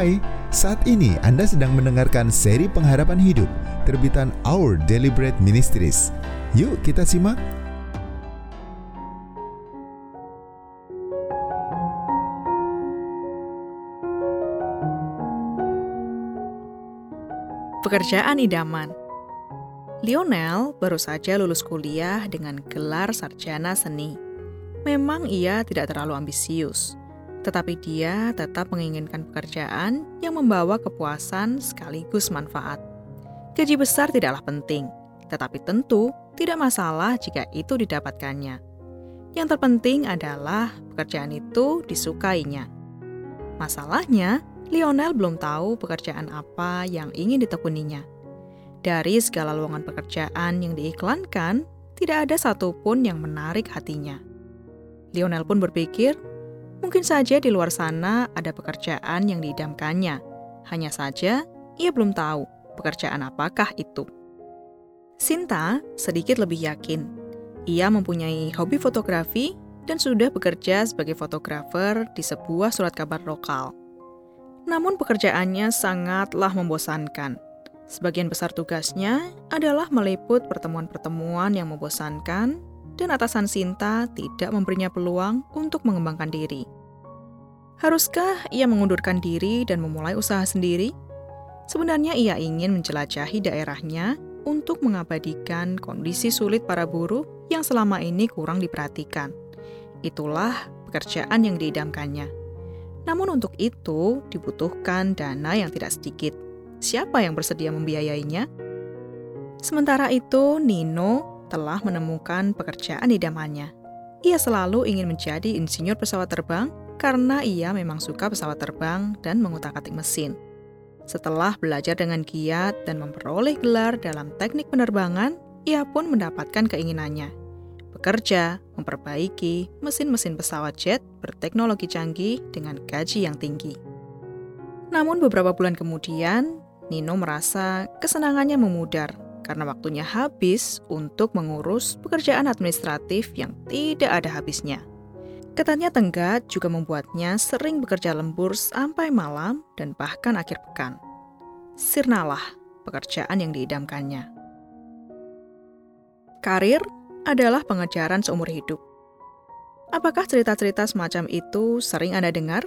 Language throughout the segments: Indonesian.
Hai, saat ini Anda sedang mendengarkan seri pengharapan hidup terbitan Our Deliberate Ministries. Yuk kita simak. Pekerjaan idaman Lionel baru saja lulus kuliah dengan gelar sarjana seni. Memang ia tidak terlalu ambisius, tetapi dia tetap menginginkan pekerjaan yang membawa kepuasan sekaligus manfaat. Gaji besar tidaklah penting, tetapi tentu tidak masalah jika itu didapatkannya. Yang terpenting adalah pekerjaan itu disukainya. Masalahnya, Lionel belum tahu pekerjaan apa yang ingin ditekuninya. Dari segala lowongan pekerjaan yang diiklankan, tidak ada satupun yang menarik hatinya. Lionel pun berpikir, mungkin saja di luar sana ada pekerjaan yang diidamkannya. Hanya saja, ia belum tahu pekerjaan apakah itu. Sinta sedikit lebih yakin. Ia mempunyai hobi fotografi dan sudah bekerja sebagai fotografer di sebuah surat kabar lokal. Namun pekerjaannya sangatlah membosankan Sebagian besar tugasnya adalah meliput pertemuan-pertemuan yang membosankan dan atasan Sinta tidak memberinya peluang untuk mengembangkan diri. Haruskah ia mengundurkan diri dan memulai usaha sendiri? Sebenarnya ia ingin menjelajahi daerahnya untuk mengabadikan kondisi sulit para buruh yang selama ini kurang diperhatikan. Itulah pekerjaan yang diidamkannya. Namun untuk itu dibutuhkan dana yang tidak sedikit – siapa yang bersedia membiayainya? Sementara itu, Nino telah menemukan pekerjaan idamannya. Ia selalu ingin menjadi insinyur pesawat terbang karena ia memang suka pesawat terbang dan mengutak-atik mesin. Setelah belajar dengan giat dan memperoleh gelar dalam teknik penerbangan, ia pun mendapatkan keinginannya. Bekerja, memperbaiki mesin-mesin pesawat jet berteknologi canggih dengan gaji yang tinggi. Namun beberapa bulan kemudian, Nino merasa kesenangannya memudar karena waktunya habis untuk mengurus pekerjaan administratif yang tidak ada habisnya. Ketatnya tenggat juga membuatnya sering bekerja lembur sampai malam dan bahkan akhir pekan. Sirnalah pekerjaan yang diidamkannya. Karir adalah pengejaran seumur hidup. Apakah cerita-cerita semacam itu sering Anda dengar?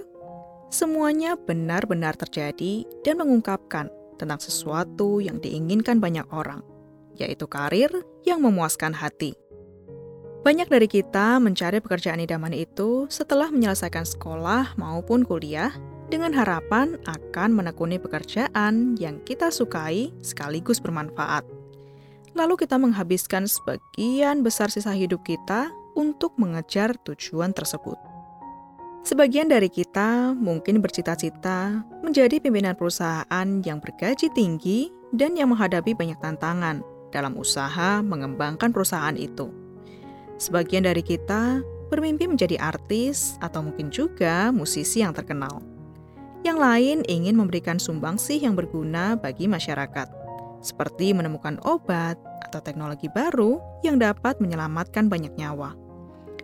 Semuanya benar-benar terjadi dan mengungkapkan tentang sesuatu yang diinginkan banyak orang, yaitu karir yang memuaskan hati. Banyak dari kita mencari pekerjaan idaman itu setelah menyelesaikan sekolah maupun kuliah dengan harapan akan menekuni pekerjaan yang kita sukai sekaligus bermanfaat. Lalu kita menghabiskan sebagian besar sisa hidup kita untuk mengejar tujuan tersebut. Sebagian dari kita mungkin bercita-cita menjadi pimpinan perusahaan yang bergaji tinggi dan yang menghadapi banyak tantangan dalam usaha mengembangkan perusahaan itu. Sebagian dari kita bermimpi menjadi artis atau mungkin juga musisi yang terkenal. Yang lain ingin memberikan sumbangsih yang berguna bagi masyarakat, seperti menemukan obat atau teknologi baru yang dapat menyelamatkan banyak nyawa.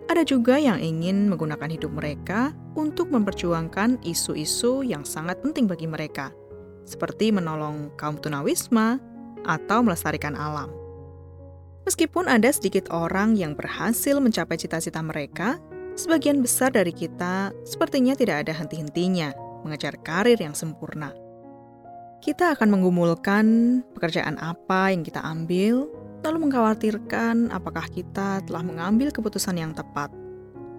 Ada juga yang ingin menggunakan hidup mereka untuk memperjuangkan isu-isu yang sangat penting bagi mereka, seperti menolong kaum tunawisma atau melestarikan alam. Meskipun ada sedikit orang yang berhasil mencapai cita-cita mereka, sebagian besar dari kita sepertinya tidak ada henti-hentinya mengejar karir yang sempurna. Kita akan menggumulkan pekerjaan apa yang kita ambil lalu mengkhawatirkan apakah kita telah mengambil keputusan yang tepat.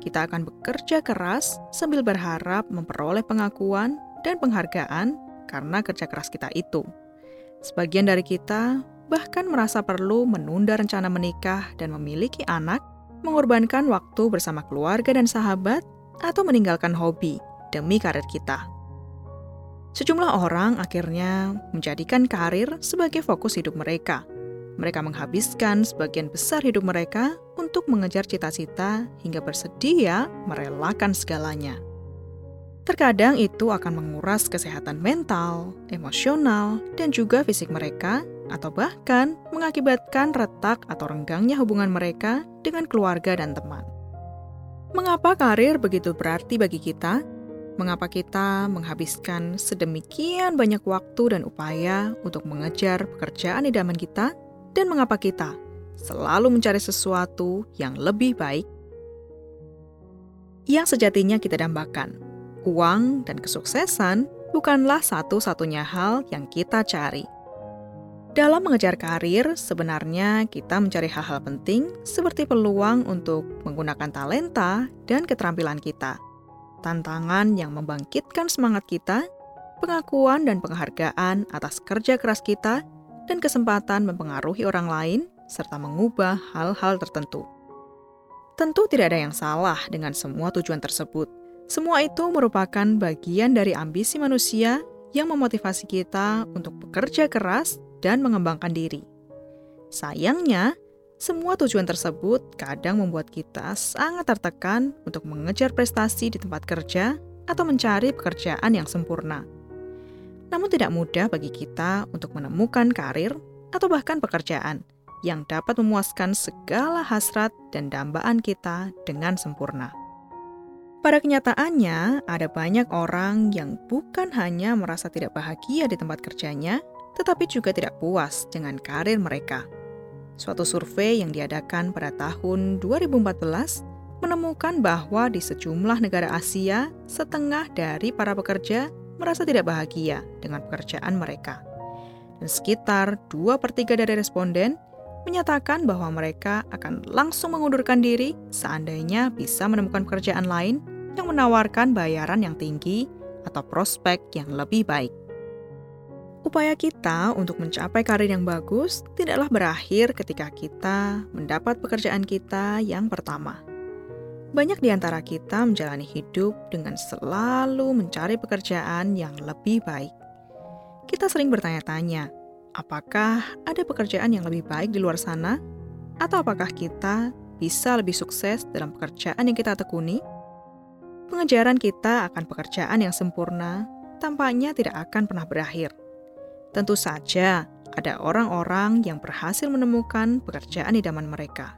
Kita akan bekerja keras sambil berharap memperoleh pengakuan dan penghargaan karena kerja keras kita itu. Sebagian dari kita bahkan merasa perlu menunda rencana menikah dan memiliki anak, mengorbankan waktu bersama keluarga dan sahabat, atau meninggalkan hobi demi karir kita. Sejumlah orang akhirnya menjadikan karir sebagai fokus hidup mereka – mereka menghabiskan sebagian besar hidup mereka untuk mengejar cita-cita hingga bersedia merelakan segalanya. Terkadang itu akan menguras kesehatan mental, emosional, dan juga fisik mereka, atau bahkan mengakibatkan retak atau renggangnya hubungan mereka dengan keluarga dan teman. Mengapa karir begitu berarti bagi kita? Mengapa kita menghabiskan sedemikian banyak waktu dan upaya untuk mengejar pekerjaan idaman kita? Dan mengapa kita selalu mencari sesuatu yang lebih baik? Yang sejatinya kita dambakan, uang dan kesuksesan bukanlah satu-satunya hal yang kita cari. Dalam mengejar karir, sebenarnya kita mencari hal-hal penting seperti peluang untuk menggunakan talenta dan keterampilan kita tantangan yang membangkitkan semangat kita, pengakuan dan penghargaan atas kerja keras kita, dan kesempatan mempengaruhi orang lain serta mengubah hal-hal tertentu. Tentu tidak ada yang salah dengan semua tujuan tersebut. Semua itu merupakan bagian dari ambisi manusia yang memotivasi kita untuk bekerja keras dan mengembangkan diri. Sayangnya, semua tujuan tersebut kadang membuat kita sangat tertekan untuk mengejar prestasi di tempat kerja atau mencari pekerjaan yang sempurna. Namun tidak mudah bagi kita untuk menemukan karir atau bahkan pekerjaan yang dapat memuaskan segala hasrat dan dambaan kita dengan sempurna. Pada kenyataannya, ada banyak orang yang bukan hanya merasa tidak bahagia di tempat kerjanya, tetapi juga tidak puas dengan karir mereka. Suatu survei yang diadakan pada tahun 2014 menemukan bahwa di sejumlah negara Asia, setengah dari para pekerja merasa tidak bahagia dengan pekerjaan mereka. Dan sekitar 2 per 3 dari responden menyatakan bahwa mereka akan langsung mengundurkan diri seandainya bisa menemukan pekerjaan lain yang menawarkan bayaran yang tinggi atau prospek yang lebih baik. Upaya kita untuk mencapai karir yang bagus tidaklah berakhir ketika kita mendapat pekerjaan kita yang pertama. Banyak di antara kita menjalani hidup dengan selalu mencari pekerjaan yang lebih baik. Kita sering bertanya-tanya, apakah ada pekerjaan yang lebih baik di luar sana? Atau apakah kita bisa lebih sukses dalam pekerjaan yang kita tekuni? Pengejaran kita akan pekerjaan yang sempurna tampaknya tidak akan pernah berakhir Tentu saja, ada orang-orang yang berhasil menemukan pekerjaan idaman mereka.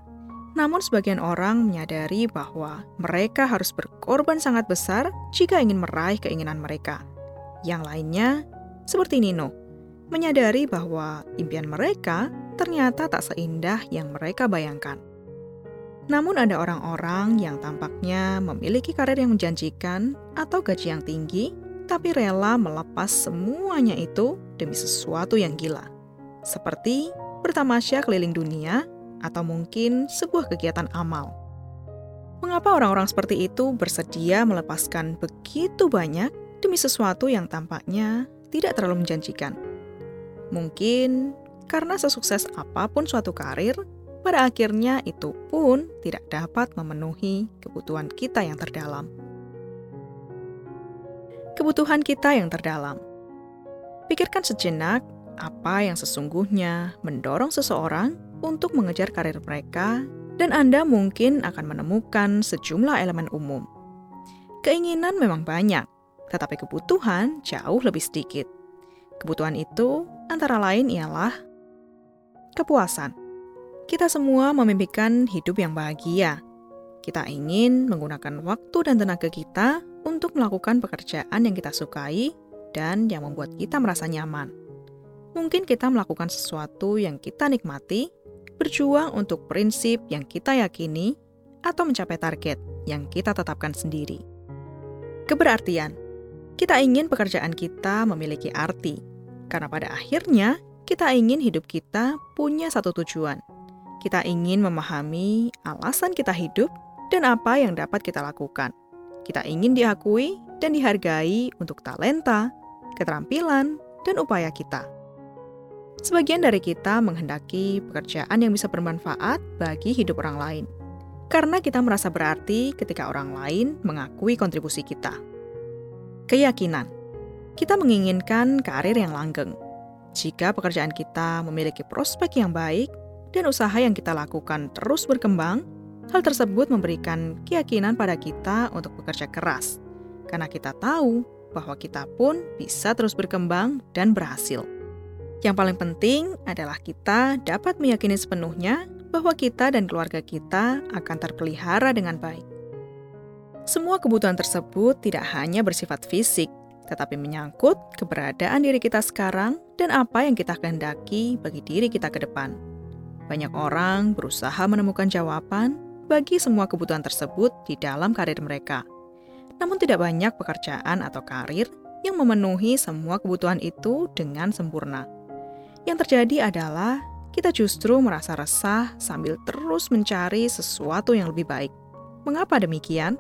Namun, sebagian orang menyadari bahwa mereka harus berkorban sangat besar jika ingin meraih keinginan mereka. Yang lainnya, seperti Nino, menyadari bahwa impian mereka ternyata tak seindah yang mereka bayangkan. Namun, ada orang-orang yang tampaknya memiliki karir yang menjanjikan atau gaji yang tinggi, tapi rela melepas semuanya itu demi sesuatu yang gila, seperti bertamasya keliling dunia atau mungkin sebuah kegiatan amal. Mengapa orang-orang seperti itu bersedia melepaskan begitu banyak demi sesuatu yang tampaknya tidak terlalu menjanjikan? Mungkin karena sesukses apa pun suatu karir, pada akhirnya itu pun tidak dapat memenuhi kebutuhan kita yang terdalam kebutuhan kita yang terdalam. Pikirkan sejenak apa yang sesungguhnya mendorong seseorang untuk mengejar karir mereka, dan Anda mungkin akan menemukan sejumlah elemen umum. Keinginan memang banyak, tetapi kebutuhan jauh lebih sedikit. Kebutuhan itu antara lain ialah kepuasan. Kita semua memimpikan hidup yang bahagia. Kita ingin menggunakan waktu dan tenaga kita untuk melakukan pekerjaan yang kita sukai dan yang membuat kita merasa nyaman. Mungkin kita melakukan sesuatu yang kita nikmati, berjuang untuk prinsip yang kita yakini, atau mencapai target yang kita tetapkan sendiri. Keberartian kita ingin pekerjaan kita memiliki arti, karena pada akhirnya kita ingin hidup kita punya satu tujuan. Kita ingin memahami alasan kita hidup dan apa yang dapat kita lakukan. Kita ingin diakui dan dihargai untuk talenta, keterampilan, dan upaya kita. Sebagian dari kita menghendaki pekerjaan yang bisa bermanfaat bagi hidup orang lain, karena kita merasa berarti ketika orang lain mengakui kontribusi kita. Keyakinan kita menginginkan karir yang langgeng. Jika pekerjaan kita memiliki prospek yang baik dan usaha yang kita lakukan terus berkembang, Hal tersebut memberikan keyakinan pada kita untuk bekerja keras, karena kita tahu bahwa kita pun bisa terus berkembang dan berhasil. Yang paling penting adalah kita dapat meyakini sepenuhnya bahwa kita dan keluarga kita akan terpelihara dengan baik. Semua kebutuhan tersebut tidak hanya bersifat fisik, tetapi menyangkut keberadaan diri kita sekarang dan apa yang kita kehendaki bagi diri kita ke depan. Banyak orang berusaha menemukan jawaban bagi semua kebutuhan tersebut di dalam karir mereka. Namun tidak banyak pekerjaan atau karir yang memenuhi semua kebutuhan itu dengan sempurna. Yang terjadi adalah kita justru merasa resah sambil terus mencari sesuatu yang lebih baik. Mengapa demikian?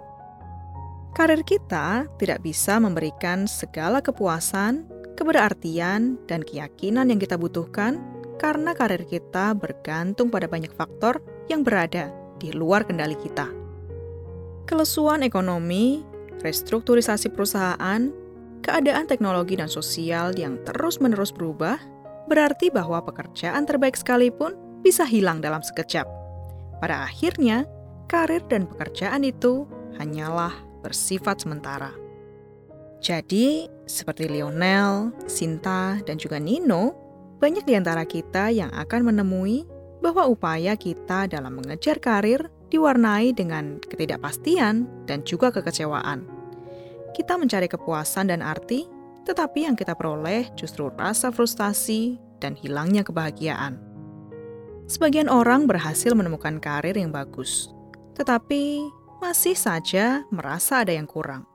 Karir kita tidak bisa memberikan segala kepuasan, keberartian, dan keyakinan yang kita butuhkan karena karir kita bergantung pada banyak faktor yang berada di luar kendali kita. Kelesuan ekonomi, restrukturisasi perusahaan, keadaan teknologi dan sosial yang terus-menerus berubah berarti bahwa pekerjaan terbaik sekalipun bisa hilang dalam sekejap. Pada akhirnya, karir dan pekerjaan itu hanyalah bersifat sementara. Jadi, seperti Lionel, Sinta, dan juga Nino, banyak di antara kita yang akan menemui bahwa upaya kita dalam mengejar karir diwarnai dengan ketidakpastian dan juga kekecewaan. Kita mencari kepuasan dan arti, tetapi yang kita peroleh justru rasa frustasi dan hilangnya kebahagiaan. Sebagian orang berhasil menemukan karir yang bagus, tetapi masih saja merasa ada yang kurang.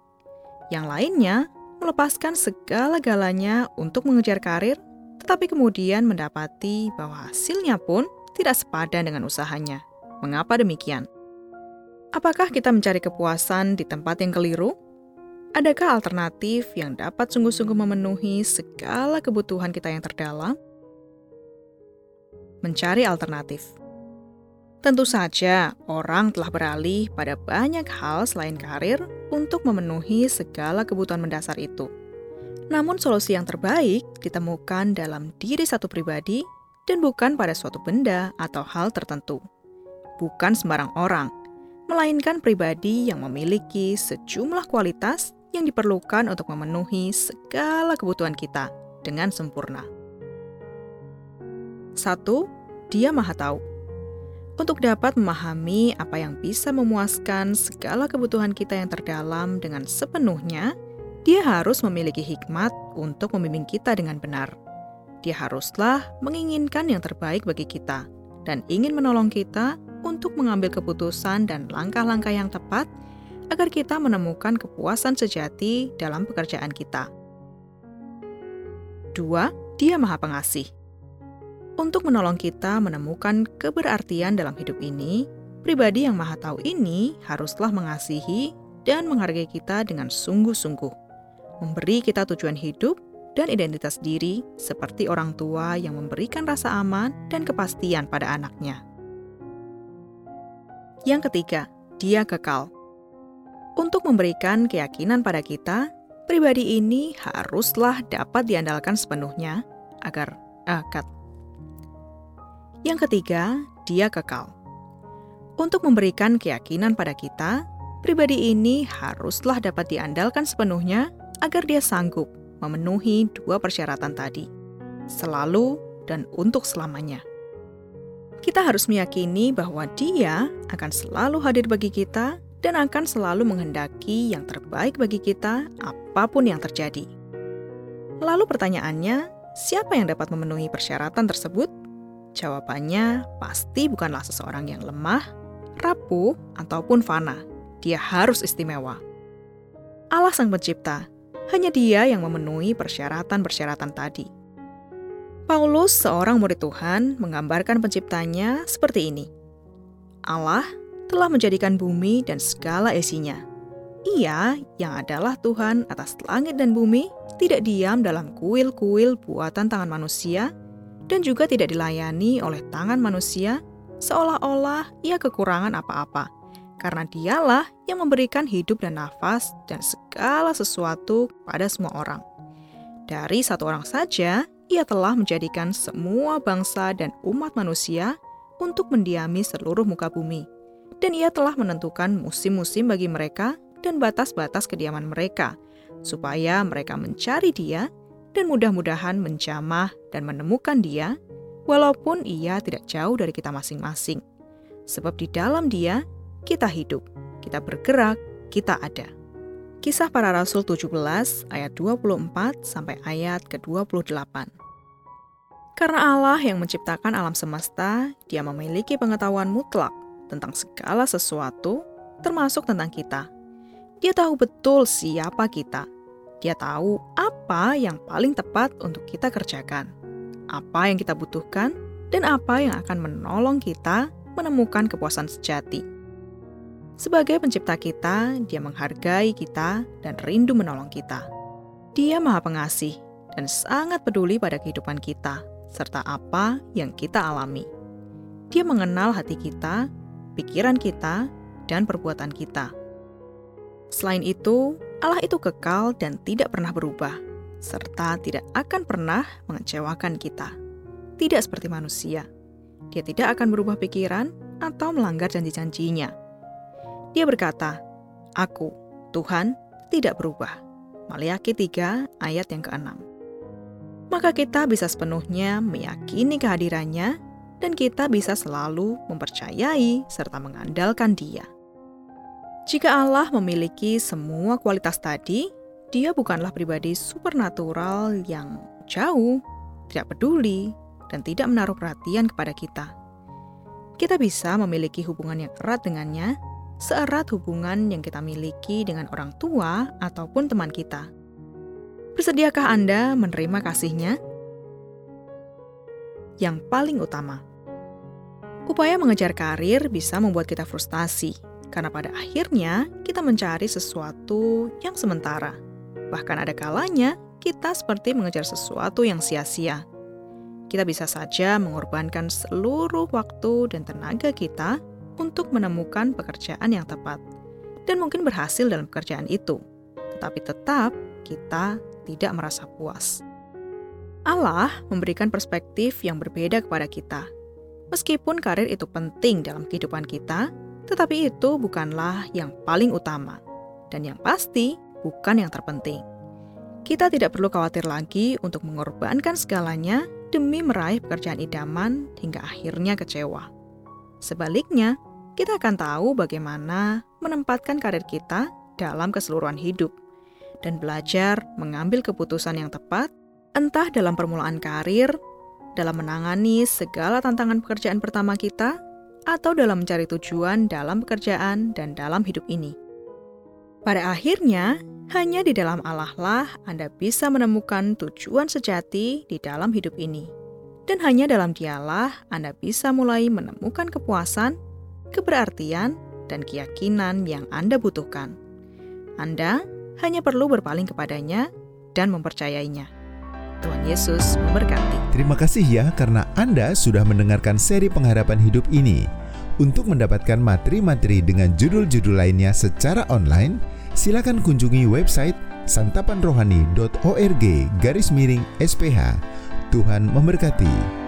Yang lainnya melepaskan segala-galanya untuk mengejar karir, tetapi kemudian mendapati bahwa hasilnya pun tidak sepadan dengan usahanya. Mengapa demikian? Apakah kita mencari kepuasan di tempat yang keliru? Adakah alternatif yang dapat sungguh-sungguh memenuhi segala kebutuhan kita yang terdalam? Mencari alternatif. Tentu saja, orang telah beralih pada banyak hal selain karir untuk memenuhi segala kebutuhan mendasar itu. Namun, solusi yang terbaik ditemukan dalam diri satu pribadi dan bukan pada suatu benda atau hal tertentu. Bukan sembarang orang, melainkan pribadi yang memiliki sejumlah kualitas yang diperlukan untuk memenuhi segala kebutuhan kita dengan sempurna. Satu, Dia Maha Tahu untuk dapat memahami apa yang bisa memuaskan segala kebutuhan kita yang terdalam dengan sepenuhnya, dia harus memiliki hikmat untuk membimbing kita dengan benar. Dia haruslah menginginkan yang terbaik bagi kita dan ingin menolong kita untuk mengambil keputusan dan langkah-langkah yang tepat agar kita menemukan kepuasan sejati dalam pekerjaan kita. Dua, Dia Maha Pengasih. Untuk menolong kita menemukan keberartian dalam hidup ini, pribadi yang maha tahu ini haruslah mengasihi dan menghargai kita dengan sungguh-sungguh, memberi kita tujuan hidup dan identitas diri seperti orang tua yang memberikan rasa aman dan kepastian pada anaknya. Yang ketiga, dia kekal. Untuk memberikan keyakinan pada kita, pribadi ini haruslah dapat diandalkan sepenuhnya agar akat yang ketiga, dia kekal. Untuk memberikan keyakinan pada kita, pribadi ini haruslah dapat diandalkan sepenuhnya agar dia sanggup memenuhi dua persyaratan tadi, selalu dan untuk selamanya. Kita harus meyakini bahwa Dia akan selalu hadir bagi kita dan akan selalu menghendaki yang terbaik bagi kita, apa pun yang terjadi. Lalu, pertanyaannya, siapa yang dapat memenuhi persyaratan tersebut? Jawabannya pasti bukanlah seseorang yang lemah, rapuh, ataupun fana. Dia harus istimewa. Allah Sang Pencipta, hanya Dia yang memenuhi persyaratan-persyaratan tadi. Paulus, seorang murid Tuhan, menggambarkan penciptanya seperti ini. Allah telah menjadikan bumi dan segala isinya. Ia yang adalah Tuhan atas langit dan bumi tidak diam dalam kuil-kuil buatan tangan manusia, dan juga tidak dilayani oleh tangan manusia, seolah-olah ia kekurangan apa-apa, karena dialah yang memberikan hidup dan nafas dan segala sesuatu pada semua orang. Dari satu orang saja, ia telah menjadikan semua bangsa dan umat manusia untuk mendiami seluruh muka bumi. Dan ia telah menentukan musim-musim bagi mereka dan batas-batas kediaman mereka, supaya mereka mencari dia dan mudah-mudahan menjamah dan menemukan dia, walaupun ia tidak jauh dari kita masing-masing. Sebab di dalam dia, kita hidup, kita bergerak, kita ada. Kisah para Rasul 17 ayat 24 sampai ayat ke-28. Karena Allah yang menciptakan alam semesta, dia memiliki pengetahuan mutlak tentang segala sesuatu, termasuk tentang kita. Dia tahu betul siapa kita. Dia tahu apa yang paling tepat untuk kita kerjakan, apa yang kita butuhkan, dan apa yang akan menolong kita menemukan kepuasan sejati. Sebagai pencipta kita, dia menghargai kita dan rindu menolong kita. Dia maha pengasih dan sangat peduli pada kehidupan kita, serta apa yang kita alami. Dia mengenal hati kita, pikiran kita, dan perbuatan kita. Selain itu, Allah itu kekal dan tidak pernah berubah, serta tidak akan pernah mengecewakan kita. Tidak seperti manusia, dia tidak akan berubah pikiran atau melanggar janji-janjinya dia berkata, Aku, Tuhan, tidak berubah. Maliaki 3 ayat yang ke-6. Maka kita bisa sepenuhnya meyakini kehadirannya dan kita bisa selalu mempercayai serta mengandalkan dia. Jika Allah memiliki semua kualitas tadi, dia bukanlah pribadi supernatural yang jauh, tidak peduli, dan tidak menaruh perhatian kepada kita. Kita bisa memiliki hubungan yang erat dengannya seerat hubungan yang kita miliki dengan orang tua ataupun teman kita. Bersediakah Anda menerima kasihnya? Yang paling utama, upaya mengejar karir bisa membuat kita frustasi, karena pada akhirnya kita mencari sesuatu yang sementara. Bahkan ada kalanya kita seperti mengejar sesuatu yang sia-sia. Kita bisa saja mengorbankan seluruh waktu dan tenaga kita untuk menemukan pekerjaan yang tepat dan mungkin berhasil dalam pekerjaan itu, tetapi tetap kita tidak merasa puas. Allah memberikan perspektif yang berbeda kepada kita. Meskipun karir itu penting dalam kehidupan kita, tetapi itu bukanlah yang paling utama, dan yang pasti bukan yang terpenting. Kita tidak perlu khawatir lagi untuk mengorbankan segalanya demi meraih pekerjaan idaman hingga akhirnya kecewa. Sebaliknya, kita akan tahu bagaimana menempatkan karir kita dalam keseluruhan hidup dan belajar mengambil keputusan yang tepat, entah dalam permulaan karir, dalam menangani segala tantangan pekerjaan pertama kita, atau dalam mencari tujuan dalam pekerjaan dan dalam hidup ini. Pada akhirnya, hanya di dalam Allah lah Anda bisa menemukan tujuan sejati di dalam hidup ini. Dan hanya dalam dialah Anda bisa mulai menemukan kepuasan keberartian, dan keyakinan yang Anda butuhkan. Anda hanya perlu berpaling kepadanya dan mempercayainya. Tuhan Yesus memberkati. Terima kasih ya karena Anda sudah mendengarkan seri pengharapan hidup ini. Untuk mendapatkan materi-materi dengan judul-judul lainnya secara online, silakan kunjungi website santapanrohani.org garis miring SPH. Tuhan memberkati.